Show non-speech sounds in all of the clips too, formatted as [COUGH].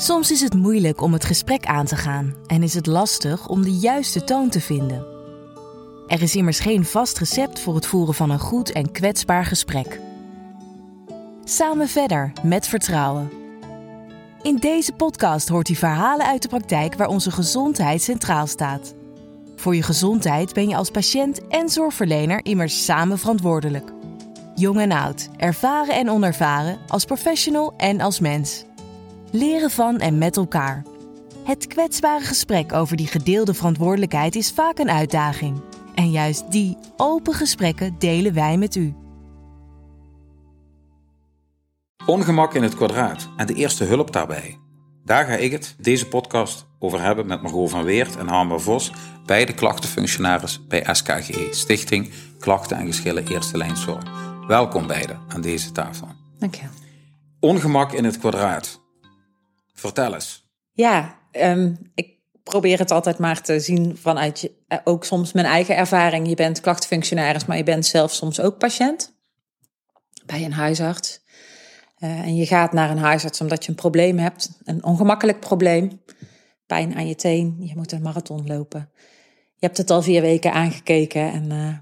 Soms is het moeilijk om het gesprek aan te gaan en is het lastig om de juiste toon te vinden. Er is immers geen vast recept voor het voeren van een goed en kwetsbaar gesprek. Samen verder met vertrouwen. In deze podcast hoort u verhalen uit de praktijk waar onze gezondheid centraal staat. Voor je gezondheid ben je als patiënt en zorgverlener immers samen verantwoordelijk. Jong en oud, ervaren en onervaren, als professional en als mens. Leren van en met elkaar. Het kwetsbare gesprek over die gedeelde verantwoordelijkheid is vaak een uitdaging. En juist die open gesprekken delen wij met u. Ongemak in het kwadraat en de eerste hulp daarbij. Daar ga ik het deze podcast over hebben met Margot van Weert en Harmer Vos, beide klachtenfunctionaris bij SKGE, Stichting Klachten en Geschillen Eerste Lijn Zorg. Welkom beiden aan deze tafel. Dank je. Ongemak in het kwadraat. Vertel eens. Ja, um, ik probeer het altijd maar te zien vanuit je, eh, ook soms mijn eigen ervaring. Je bent klachtenfunctionaris, maar je bent zelf soms ook patiënt bij een huisarts. Uh, en je gaat naar een huisarts omdat je een probleem hebt, een ongemakkelijk probleem. Pijn aan je teen, je moet een marathon lopen. Je hebt het al vier weken aangekeken en uh,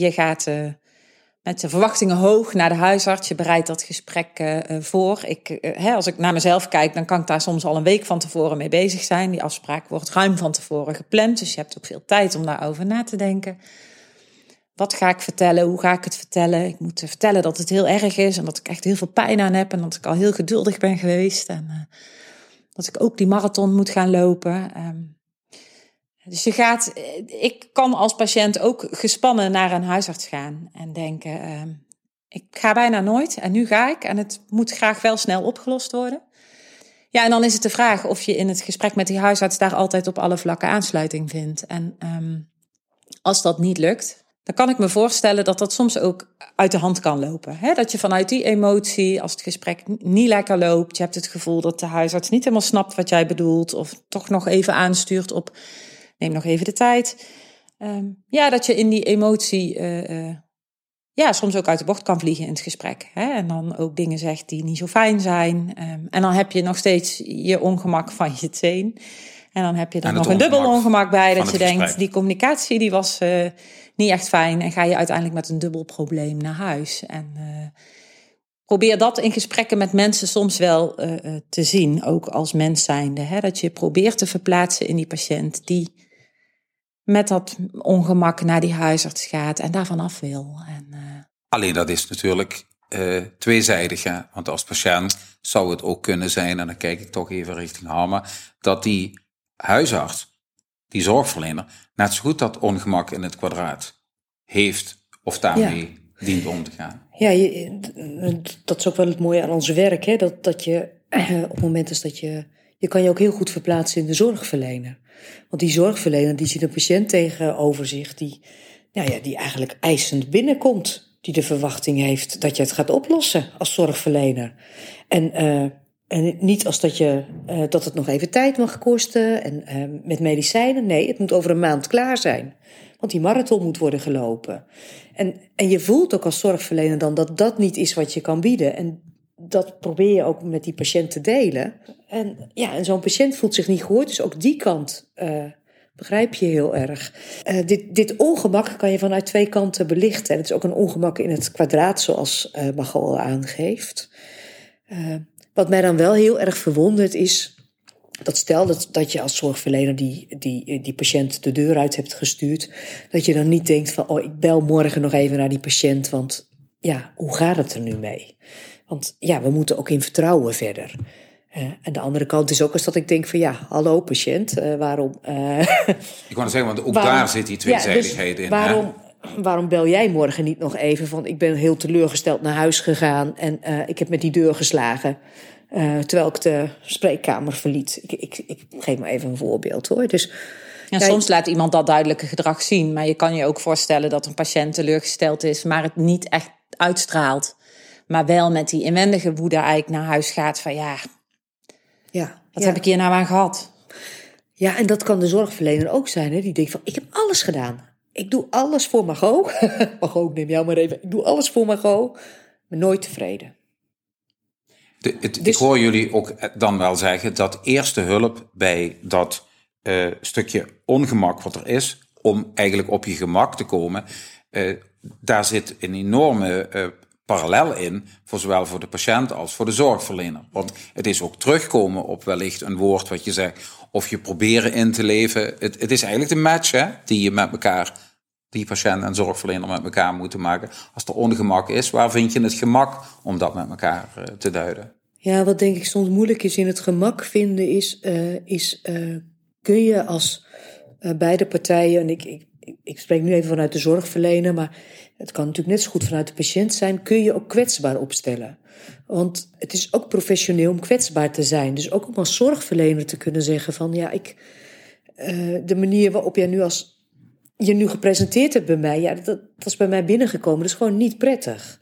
je gaat met de verwachtingen hoog naar de huisarts. Je bereidt dat gesprek uh, voor. Ik, uh, hè, als ik naar mezelf kijk, dan kan ik daar soms al een week van tevoren mee bezig zijn. Die afspraak wordt ruim van tevoren gepland. Dus je hebt ook veel tijd om daarover na te denken. Wat ga ik vertellen? Hoe ga ik het vertellen? Ik moet vertellen dat het heel erg is en dat ik echt heel veel pijn aan heb en dat ik al heel geduldig ben geweest. En dat ik ook die marathon moet gaan lopen. Um, dus je gaat, ik kan als patiënt ook gespannen naar een huisarts gaan en denken, uh, ik ga bijna nooit en nu ga ik en het moet graag wel snel opgelost worden. Ja, en dan is het de vraag of je in het gesprek met die huisarts daar altijd op alle vlakken aansluiting vindt. En um, als dat niet lukt, dan kan ik me voorstellen dat dat soms ook uit de hand kan lopen. Dat je vanuit die emotie, als het gesprek niet lekker loopt, je hebt het gevoel dat de huisarts niet helemaal snapt wat jij bedoelt, of toch nog even aanstuurt op neem nog even de tijd. Um, ja, dat je in die emotie uh, uh, ja, soms ook uit de bocht kan vliegen in het gesprek. Hè? En dan ook dingen zegt die niet zo fijn zijn. Um, en dan heb je nog steeds je ongemak van je teen. En dan heb je er nog een dubbel ongemak bij. Dat je denkt, die communicatie die was uh, niet echt fijn. En ga je uiteindelijk met een dubbel probleem naar huis. En probeer dat in gesprekken met mensen soms wel te zien, ook als mens zijnde. Hè? Dat je probeert te verplaatsen in die patiënt die met dat ongemak naar die huisarts gaat en daarvan af wil. En, uh... Alleen dat is natuurlijk uh, tweezijdig. Hè? Want als patiënt zou het ook kunnen zijn, en dan kijk ik toch even richting Harma, dat die huisarts, die zorgverlener, net zo goed dat ongemak in het kwadraat heeft of daarmee ja. dient om te gaan. Ja, je, dat is ook wel het mooie aan ons werk. Hè? Dat, dat je op het moment is dat je. Je kan je ook heel goed verplaatsen in de zorgverlener. Want die zorgverlener die ziet een patiënt tegenover zich die, nou ja, die eigenlijk eisend binnenkomt. Die de verwachting heeft dat je het gaat oplossen als zorgverlener. En, uh, en niet als dat, je, uh, dat het nog even tijd mag kosten en uh, met medicijnen. Nee, het moet over een maand klaar zijn. Want die marathon moet worden gelopen. En, en je voelt ook als zorgverlener dan dat dat niet is wat je kan bieden. En dat probeer je ook met die patiënt te delen. En ja, en zo'n patiënt voelt zich niet gehoord, dus ook die kant uh, begrijp je heel erg. Uh, dit, dit ongemak kan je vanuit twee kanten belichten. En het is ook een ongemak in het kwadraat, zoals uh, Margot al aangeeft. wat mij dan wel heel erg verwondert is. Dat stel dat, dat je als zorgverlener die, die, die patiënt de deur uit hebt gestuurd, dat je dan niet denkt van, oh, ik bel morgen nog even naar die patiënt, want ja, hoe gaat het er nu mee? Want ja, we moeten ook in vertrouwen verder. Uh, en de andere kant is ook als dat ik denk van ja, hallo patiënt, uh, waarom... Uh, ik wou zeggen, want ook waarom, daar zit die tweezijdigheid ja, dus in. Waarom, hè? waarom bel jij morgen niet nog even van ik ben heel teleurgesteld naar huis gegaan en ik heb met die deur geslagen. terwijl ik de spreekkamer verliet. Ik, ik, ik geef maar even een voorbeeld hoor. Dus, ja, soms laat iemand dat duidelijke gedrag zien. Maar je kan je ook voorstellen dat een patiënt teleurgesteld is, maar het niet echt uitstraalt. Maar wel met die inwendige woede eigenlijk naar huis gaat van ja, ja wat ja. heb ik hier nou aan gehad? Ja, en dat kan de zorgverlener ook zijn. Hè? Die denkt van ik heb alles gedaan. Ik doe alles voor Margot. [LAUGHS] Margot, neem jou maar even. Ik doe alles voor Margot, maar nooit tevreden. De, het, Ik Dus- hoor jullie ook dan wel zeggen dat eerste hulp bij dat eh, stukje ongemak wat er is, om eigenlijk op je gemak te komen, eh, daar zit een enorme eh, parallel in, voor zowel voor de patiënt als voor de zorgverlener. Want het is ook terugkomen op wellicht een woord wat je zegt, of je proberen in te leven. Het, het is eigenlijk de match hè, die je met elkaar, die patiënt en zorgverlener met elkaar moeten maken. Als er ongemak is, waar vind je het gemak om dat met elkaar eh, te duiden? Ja, wat denk ik soms moeilijk is in het gemak vinden, is, eh, is kun je als beide partijen, en ik, ik spreek nu even vanuit de zorgverlener, maar het kan natuurlijk net zo goed vanuit de patiënt zijn, kun je ook kwetsbaar opstellen. Want het is ook professioneel om kwetsbaar te zijn. Dus ook om als zorgverlener te kunnen zeggen van ja, ik, eh, de manier waarop jij nu als je nu gepresenteerd hebt bij mij, ja, dat, dat is bij mij binnengekomen. Dat is gewoon niet prettig.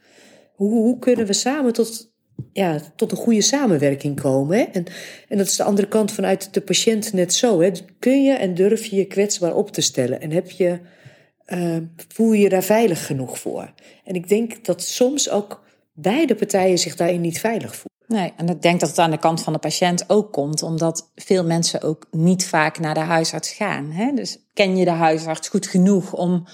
Hoe, hoe kunnen we samen tot, ja, tot een goede samenwerking komen? Hè? En, en dat is de andere kant vanuit de patiënt net zo. Hè? Kun je en durf je je kwetsbaar op te stellen? En heb je, uh, voel je je daar veilig genoeg voor? En ik denk dat soms ook beide partijen zich daarin niet veilig voelen. Nee, en ik denk dat het aan de kant van de patiënt ook komt, omdat veel mensen ook niet vaak naar de huisarts gaan. Hè? Dus ken je de huisarts goed genoeg om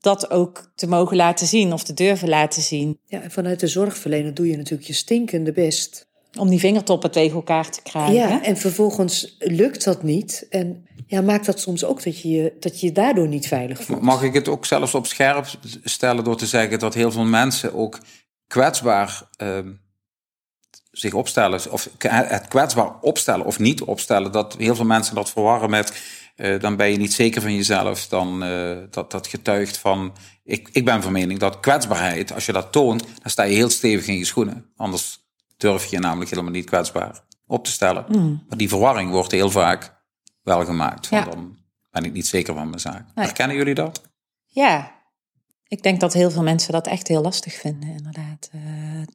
dat ook te mogen laten zien of te durven laten zien? Ja, en vanuit de zorgverlener doe je natuurlijk je stinkende best. Om die vingertoppen tegen elkaar te krijgen. Ja, en vervolgens lukt dat niet. En ja, maakt dat soms ook dat je dat je, je daardoor niet veilig voelt. Mag ik het ook zelfs op scherp stellen door te zeggen dat heel veel mensen ook kwetsbaar uh, zich opstellen, of het kwetsbaar opstellen of niet opstellen, dat heel veel mensen dat verwarren met uh, dan ben je niet zeker van jezelf, dan uh, dat, dat getuigt van. Ik, ik ben van mening dat kwetsbaarheid, als je dat toont, dan sta je heel stevig in je schoenen. Anders durf je namelijk helemaal niet kwetsbaar op te stellen. Mm. Maar die verwarring wordt heel vaak wel gemaakt. Ja. Dan ben ik niet zeker van mijn zaak. Nee. Herkennen jullie dat? Ja, ik denk dat heel veel mensen dat echt heel lastig vinden, inderdaad. Eh,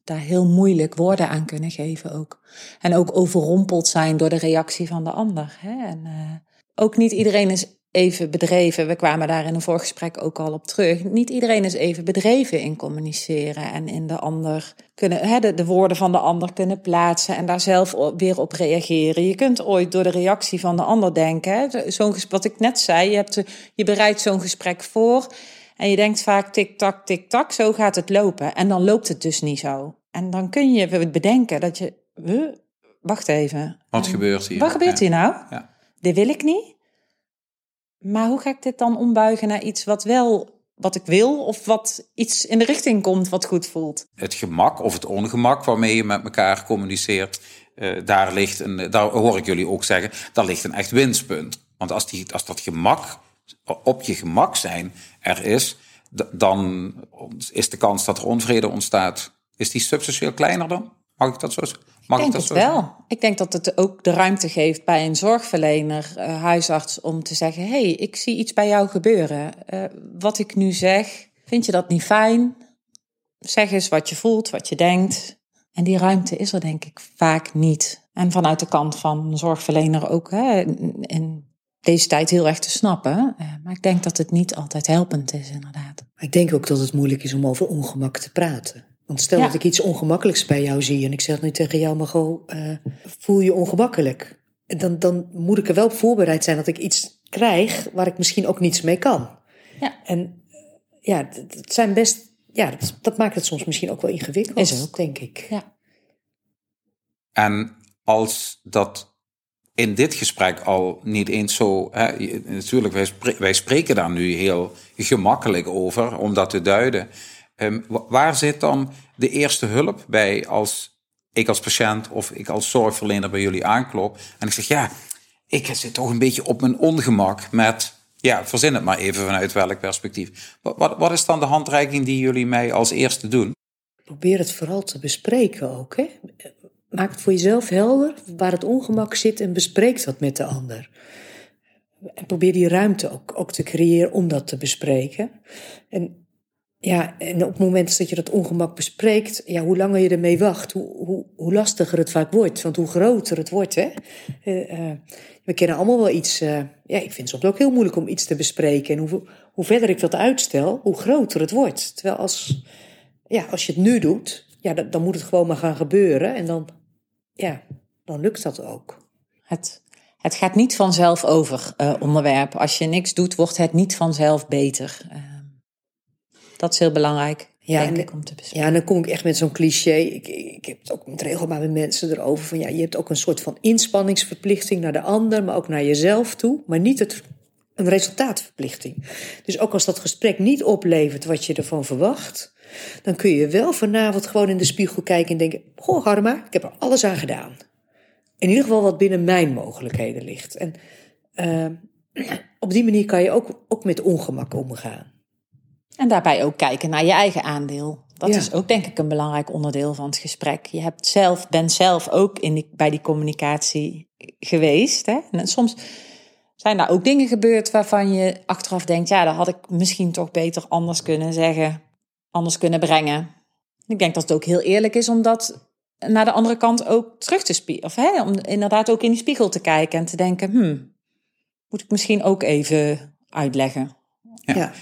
daar heel moeilijk woorden aan kunnen geven ook. En ook overrompeld zijn door de reactie van de ander. Hè? En eh, ook niet iedereen is even bedreven. We kwamen daar in een voorgesprek ook al op terug. Niet iedereen is even bedreven in communiceren en in de ander kunnen, hè, de, de woorden van de ander kunnen plaatsen en daar zelf weer op reageren. Je kunt ooit door de reactie van de ander denken. Zo'n wat ik net zei, je, hebt, je bereidt zo'n gesprek voor en je denkt vaak tik-tak, tik-tak, zo gaat het lopen. En dan loopt het dus niet zo. En dan kun je bedenken dat je, huh, wacht even. Wat gebeurt hier? Wat gebeurt hier nou? Ja. Dit wil ik niet. Maar hoe ga ik dit dan ombuigen naar iets wat wel wat ik wil, of wat iets in de richting komt wat goed voelt? het gemak of het ongemak waarmee je met elkaar communiceert, eh, daar ligt een, daar hoor ik jullie ook zeggen, daar ligt een echt winstpunt. Want als, die, als dat gemak, op je gemak zijn er is, dan is de kans dat er onvrede ontstaat, is die substantieel kleiner dan? Mag ik dat zo zeggen? Mag Ik denk dat het wel. Ik denk dat het ook de ruimte geeft bij een zorgverlener, eh, huisarts, om te zeggen: hé, hey, ik zie iets bij jou gebeuren. Eh, wat ik nu zeg, vind je dat niet fijn? Zeg eens wat je voelt, wat je denkt. En die ruimte is er denk ik vaak niet. En vanuit de kant van een zorgverlener ook hè, in- deze tijd heel erg te snappen. Eh, Maar ik denk dat het niet altijd helpend is, inderdaad. Ik denk ook dat het moeilijk is om over ongemak te praten. Want stel Ja. dat ik iets ongemakkelijks bij jou zie en ik zeg nu tegen jou, Margot, eh, voel je ongemakkelijk? En Dan, dan moet ik er wel op voorbereid zijn dat ik iets krijg waar ik misschien ook niets mee kan. Ja. En eh, ja, het het zijn best, ja, dat, dat maakt het soms misschien ook wel ingewikkeld, Is ook. denk ik. Ja. En als dat in dit gesprek al niet eens zo. Hè, natuurlijk, wij spreken daar nu heel gemakkelijk over om dat te duiden. Ehm, wa- waar zit dan de eerste hulp bij als ik als patiënt of ik als zorgverlener bij jullie aanklop en ik zeg ja, ik zit toch een beetje op mijn ongemak met. Ja, verzin het maar even vanuit welk perspectief. Wat, wat, wat is dan de handreiking die jullie mij als eerste doen? Probeer het vooral te bespreken ook. Hè? Maak het voor jezelf helder waar het ongemak zit en bespreek dat met de ander. En probeer die ruimte ook, ook te creëren om dat te bespreken. En, ja, en op het moment dat je dat ongemak bespreekt, ja, hoe langer je ermee wacht, hoe, hoe, lastiger het vaak wordt. Want hoe groter het wordt. Hè? Eh, eh, we kennen allemaal wel iets. eh, ja, ik vind het soms ook heel moeilijk om iets te bespreken. En hoe, hoe verder ik dat uitstel, hoe groter het wordt. Terwijl als, ja, als je het nu doet, ja, dan, dan moet het gewoon maar gaan gebeuren. En dan, ja, dan lukt dat ook. Het, het gaat niet vanzelf over, onderwerp. Als je niks doet, wordt het niet vanzelf beter. Dat is heel belangrijk, ja, denk en, ik, om te bespreken. Ja, dan kom ik echt met zo'n cliché. Ik, ik heb het ook met regelmaat met mensen erover. Van, ja, je hebt ook een soort van inspanningsverplichting naar de ander, maar ook naar jezelf toe. Maar niet het, een resultaatverplichting. Dus ook als dat gesprek niet oplevert wat je ervan verwacht... dan kun je wel vanavond gewoon in de spiegel kijken en denken... Goh, Harma, ik heb er alles aan gedaan in ieder geval wat binnen mijn mogelijkheden ligt. En uh, [CLEARS THROAT] op die manier kan je ook, ook met ongemak omgaan. En daarbij ook kijken naar je eigen aandeel. Dat is ook denk ik een belangrijk onderdeel van het gesprek. Je hebt zelf, bent zelf ook in die, bij die communicatie geweest. Hè? En soms zijn daar ook dingen gebeurd waarvan je achteraf denkt... ja, dat had ik misschien toch beter anders kunnen zeggen, anders kunnen brengen. Ik denk dat het ook heel eerlijk is om dat naar de andere kant ook terug te spiegelen. Of hè, om inderdaad ook in die spiegel te kijken en te denken: hmm, moet ik misschien ook even uitleggen. Ja.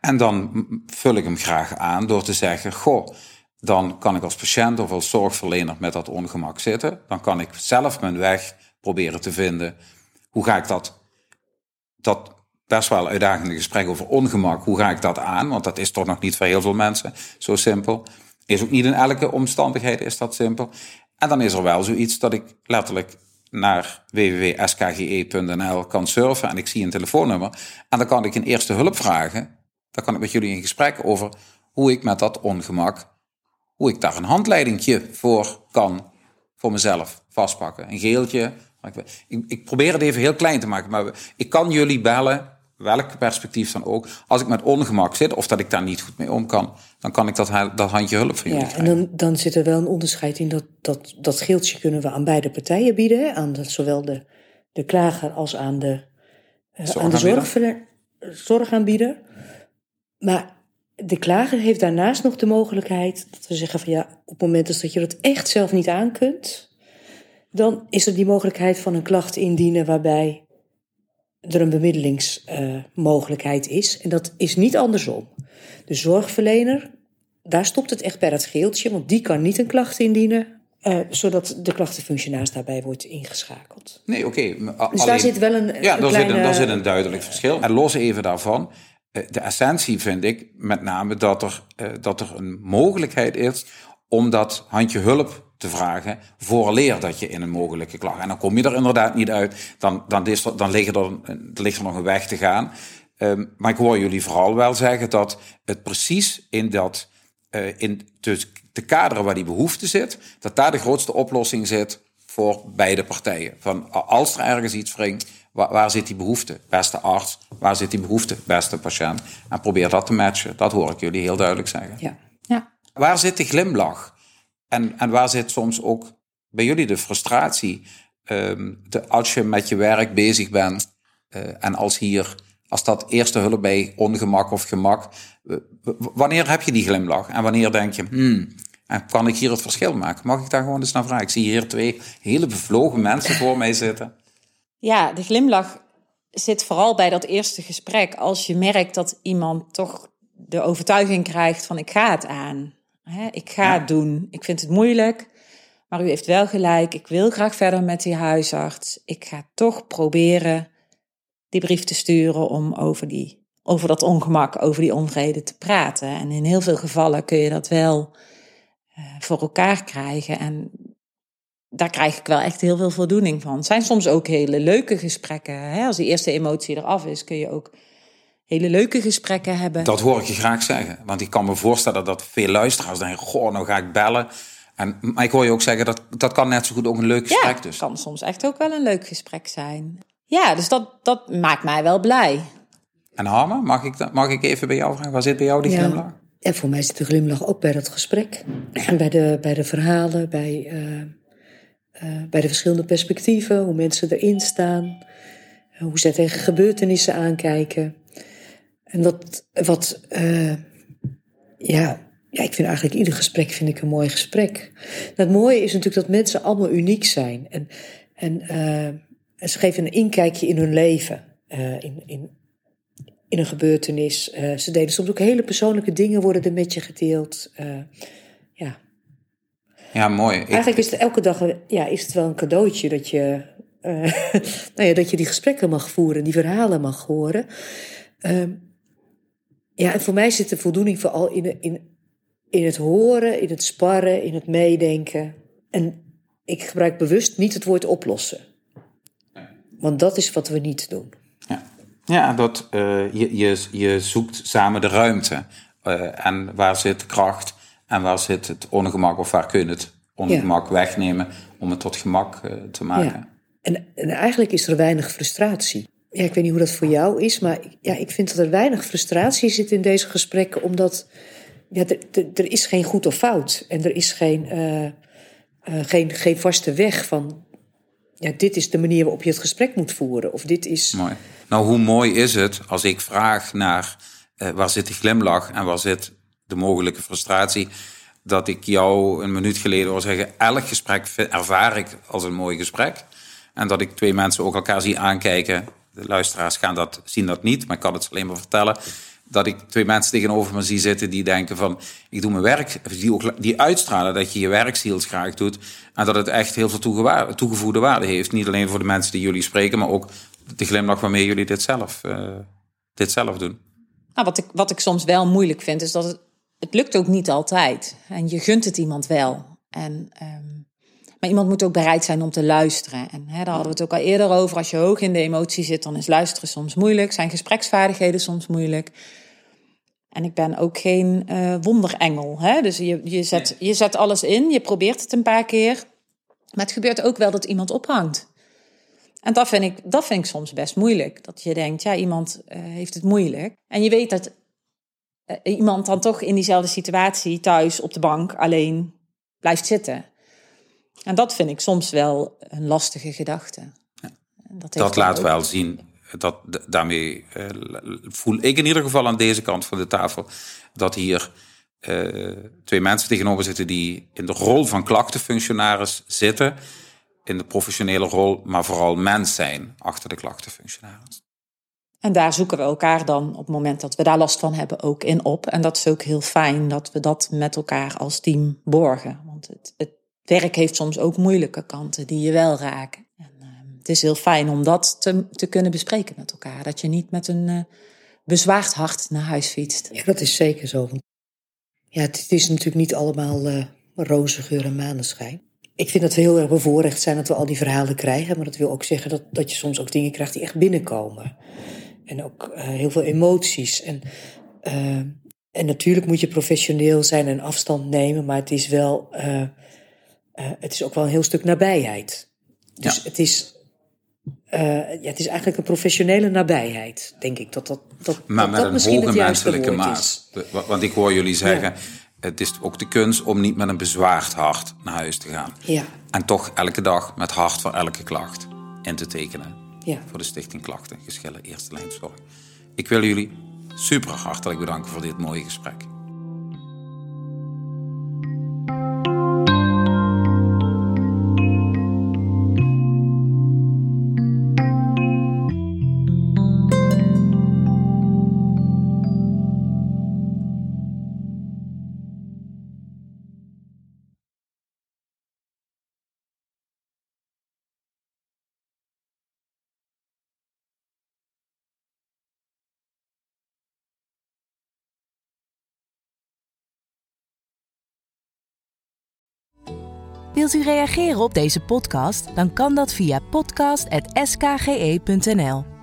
En dan vul ik hem graag aan door te zeggen: Goh, dan kan ik als patiënt of als zorgverlener met dat ongemak zitten. Dan kan ik zelf mijn weg proberen te vinden. Hoe ga ik dat, dat best wel uitdagende gesprek over ongemak, hoe ga ik dat aan? Want dat is toch nog niet voor heel veel mensen zo simpel. Is ook niet in elke omstandigheid is dat simpel. En dan is er wel zoiets dat ik letterlijk naar www.skge.nl kan surfen en ik zie een telefoonnummer. En dan kan ik een eerste hulp vragen. Dan kan ik met jullie in gesprek over hoe ik met dat ongemak, hoe ik daar een handleidingje voor kan voor mezelf vastpakken. Een geeltje. Ik, ik probeer het even heel klein te maken, maar ik kan jullie bellen welk perspectief dan ook, als ik met ongemak zit of dat ik daar niet goed mee om kan, dan kan ik dat, dat handje hulp van jullie ja, En dan, dan zit er wel een onderscheid in dat, dat dat scheeltje kunnen we aan beide partijen bieden, aan de, zowel de, de klager als aan de, uh, aan de zorgaanbieder. Maar de klager heeft daarnaast nog de mogelijkheid dat we zeggen van ja, op het moment dat je dat echt zelf niet aan kunt, dan is er die mogelijkheid van een klacht indienen waarbij er een bemiddelingsmogelijkheid is. En dat is niet andersom. De zorgverlener, daar stopt het echt bij dat geeltje, want die kan niet een klacht indienen. Uh, zodat de klachtenfunctionaris daarbij wordt ingeschakeld. Nee, oké. Dus daar zit wel een. Ja, een daar, kleine, zit een, daar zit een duidelijk verschil. En los even daarvan. Eh, de essentie vind ik met name dat er, uh, dat er een mogelijkheid is om dat handje hulp te vragen vooraleer dat je in een mogelijke klacht. En dan kom je er inderdaad niet uit. Dan, dan, is er, dan ligt, er, ligt er nog een weg te gaan. Um, maar ik hoor jullie vooral wel zeggen dat het precies in dat, uh, in de, de kaderen waar die behoefte zit, dat daar de grootste oplossing zit voor beide partijen. Van als er ergens iets wringt, waar, waar, zit die behoefte? Beste arts, waar zit die behoefte? Beste patiënt. En probeer dat te matchen. Dat hoor ik jullie heel duidelijk zeggen. Ja. ja. Waar zit de glimlach? En, en waar zit soms ook bij jullie de frustratie? Um, de, als je met je werk bezig bent uh, en als hier, als dat eerste hulp bij ongemak of gemak, uh, wanneer heb je die glimlach? En wanneer denk je, hmm, en kan ik hier het verschil maken? Mag ik daar gewoon eens naar vragen? Ik zie hier twee hele bevlogen mensen voor mij zitten. Ja, de glimlach zit vooral bij dat eerste gesprek. Als je merkt dat iemand toch de overtuiging krijgt van ik ga het aan. Hè, ik ga het doen. Ik vind het moeilijk. Maar u heeft wel gelijk. Ik wil graag verder met die huisarts. Ik ga toch proberen die brief te sturen om over, die, over dat ongemak, over die onvrede te praten. En in heel veel gevallen kun je dat wel uh, voor elkaar krijgen. En daar krijg ik wel echt heel veel voldoening van. Het zijn soms ook hele leuke gesprekken. Hè? Als die eerste emotie eraf is, kun je ook hele leuke gesprekken hebben. Dat hoor ik je graag zeggen. Want ik kan me voorstellen dat veel luisteraars denken: Goh, nou ga ik bellen. En, maar ik hoor je ook zeggen dat dat kan net zo goed ook een leuk gesprek ja, dus. kan soms echt ook wel een leuk gesprek zijn. Ja, dus dat, dat maakt mij wel blij. En Harme, mag ik, mag ik even bij jou vragen? Waar zit bij jou die ja. glimlach? En voor mij zit de glimlach ook bij dat gesprek. [CLEARS THROAT] bij, de, bij de verhalen, bij, uh, uh, bij de verschillende perspectieven, hoe mensen erin staan, hoe zij tegen gebeurtenissen aankijken. En dat, wat, uh, ja, ja, ik vind eigenlijk ieder gesprek vind ik een mooi gesprek. het mooie is natuurlijk dat mensen allemaal uniek zijn. En, en, ze geven een inkijkje in hun leven, in, in, in een gebeurtenis. ze delen soms ook hele persoonlijke dingen worden er met je gedeeld. Ja. Mooi. Ik... Eigenlijk is het elke dag ja, is het wel een cadeautje dat je, uh, [LAUGHS] nou ja, dat je die gesprekken mag voeren, die verhalen mag horen. Uh, ja, en voor mij zit de voldoening vooral in, in, in het horen, in het sparren, in het meedenken. En ik gebruik bewust niet het woord oplossen. Want dat is wat we niet doen. Ja, ja dat, uh, je, je, je zoekt samen de ruimte. Uh, en waar zit kracht en waar zit het ongemak of waar kun je het ongemak wegnemen om het tot gemak uh, te maken. Ja. En, en eigenlijk is er weinig frustratie. Ja, ik weet niet hoe dat voor jou is, maar ja, ik vind dat er weinig frustratie zit in deze gesprekken, omdat ja, er is geen goed of fout. En er is geen, uh, uh, geen, geen vaste weg van, ja, dit is de manier waarop je het gesprek moet voeren. Of dit is... Mooi. Nou, hoe mooi is het als ik vraag naar uh, waar zit de glimlach en waar zit de mogelijke frustratie, dat ik jou een minuut geleden wil zeggen, elk gesprek ervaar ik als een mooi gesprek. En dat ik twee mensen ook elkaar zie aankijken. De luisteraars gaan dat, zien dat niet, maar ik kan het alleen maar vertellen dat ik twee mensen tegenover me zie zitten die denken van ik doe mijn werk, die, ook, die uitstralen dat je je werkziels graag doet en dat het echt heel veel toegevoegde waarde heeft. Niet alleen voor de mensen die jullie spreken, maar ook de glimlach waarmee jullie dit zelf, uh, dit zelf doen. Nou, wat, ik, wat ik soms wel moeilijk vind, is dat het, het lukt ook niet altijd. En je gunt het iemand wel. En, um, maar iemand moet ook bereid zijn om te luisteren. En hè, daar hadden we het ook al eerder over. Als je hoog in de emotie zit, dan is luisteren soms moeilijk. Zijn gespreksvaardigheden soms moeilijk. En ik ben ook geen uh, wonderengel. Hè? Dus je, je, zet, je zet alles in, je probeert het een paar keer. Maar het gebeurt ook wel dat iemand ophangt. En dat vind ik, dat vind ik soms best moeilijk. Dat je denkt, ja, iemand uh, heeft het moeilijk. En je weet dat iemand dan toch in diezelfde situatie thuis op de bank alleen blijft zitten. En dat vind ik soms wel een lastige gedachte. Ja. Dat, dat laat wel zien dat, daarmee uh, voel ik in ieder geval aan deze kant van de tafel dat hier uh, twee mensen tegenover zitten die in de rol van klachtenfunctionaris zitten, in de professionele rol, maar vooral mens zijn achter de klachtenfunctionaris. En daar zoeken we elkaar dan op het moment dat we daar last van hebben ook in op. En dat is ook heel fijn dat we dat met elkaar als team borgen. Want het, het werk heeft soms ook moeilijke kanten die je wel raken het is heel fijn om dat te, te kunnen bespreken met elkaar. Dat je niet met een uh, bezwaard hart naar huis fietst. Ja, dat is zeker zo. Ja, het, is natuurlijk niet allemaal uh, roze geur en maneschijn. Ik vind dat we heel erg bevoorrecht zijn dat we al die verhalen krijgen. Maar dat wil ook zeggen dat, dat je soms ook dingen krijgt die echt binnenkomen. En ook uh, heel veel emoties. En, uh, en natuurlijk moet je professioneel zijn en afstand nemen. Maar het is wel. Uh, het is ook wel een heel stuk nabijheid. Dus ja. het is ja, het is eigenlijk een professionele nabijheid, denk ik. Dat dat, dat, maar met dat een hoge menselijke maat. Want ik hoor jullie zeggen, het is ook de kunst om niet met een bezwaard hart naar huis te gaan. Ja. En toch elke dag met hart voor elke klacht in te tekenen. Ja. Voor de Stichting Klachten, Geschillen, Eerste Lijn Zorg. Ik wil jullie super hartelijk bedanken voor dit mooie gesprek. Wilt u reageren op deze podcast? Dan kan dat via podcast.skge.nl.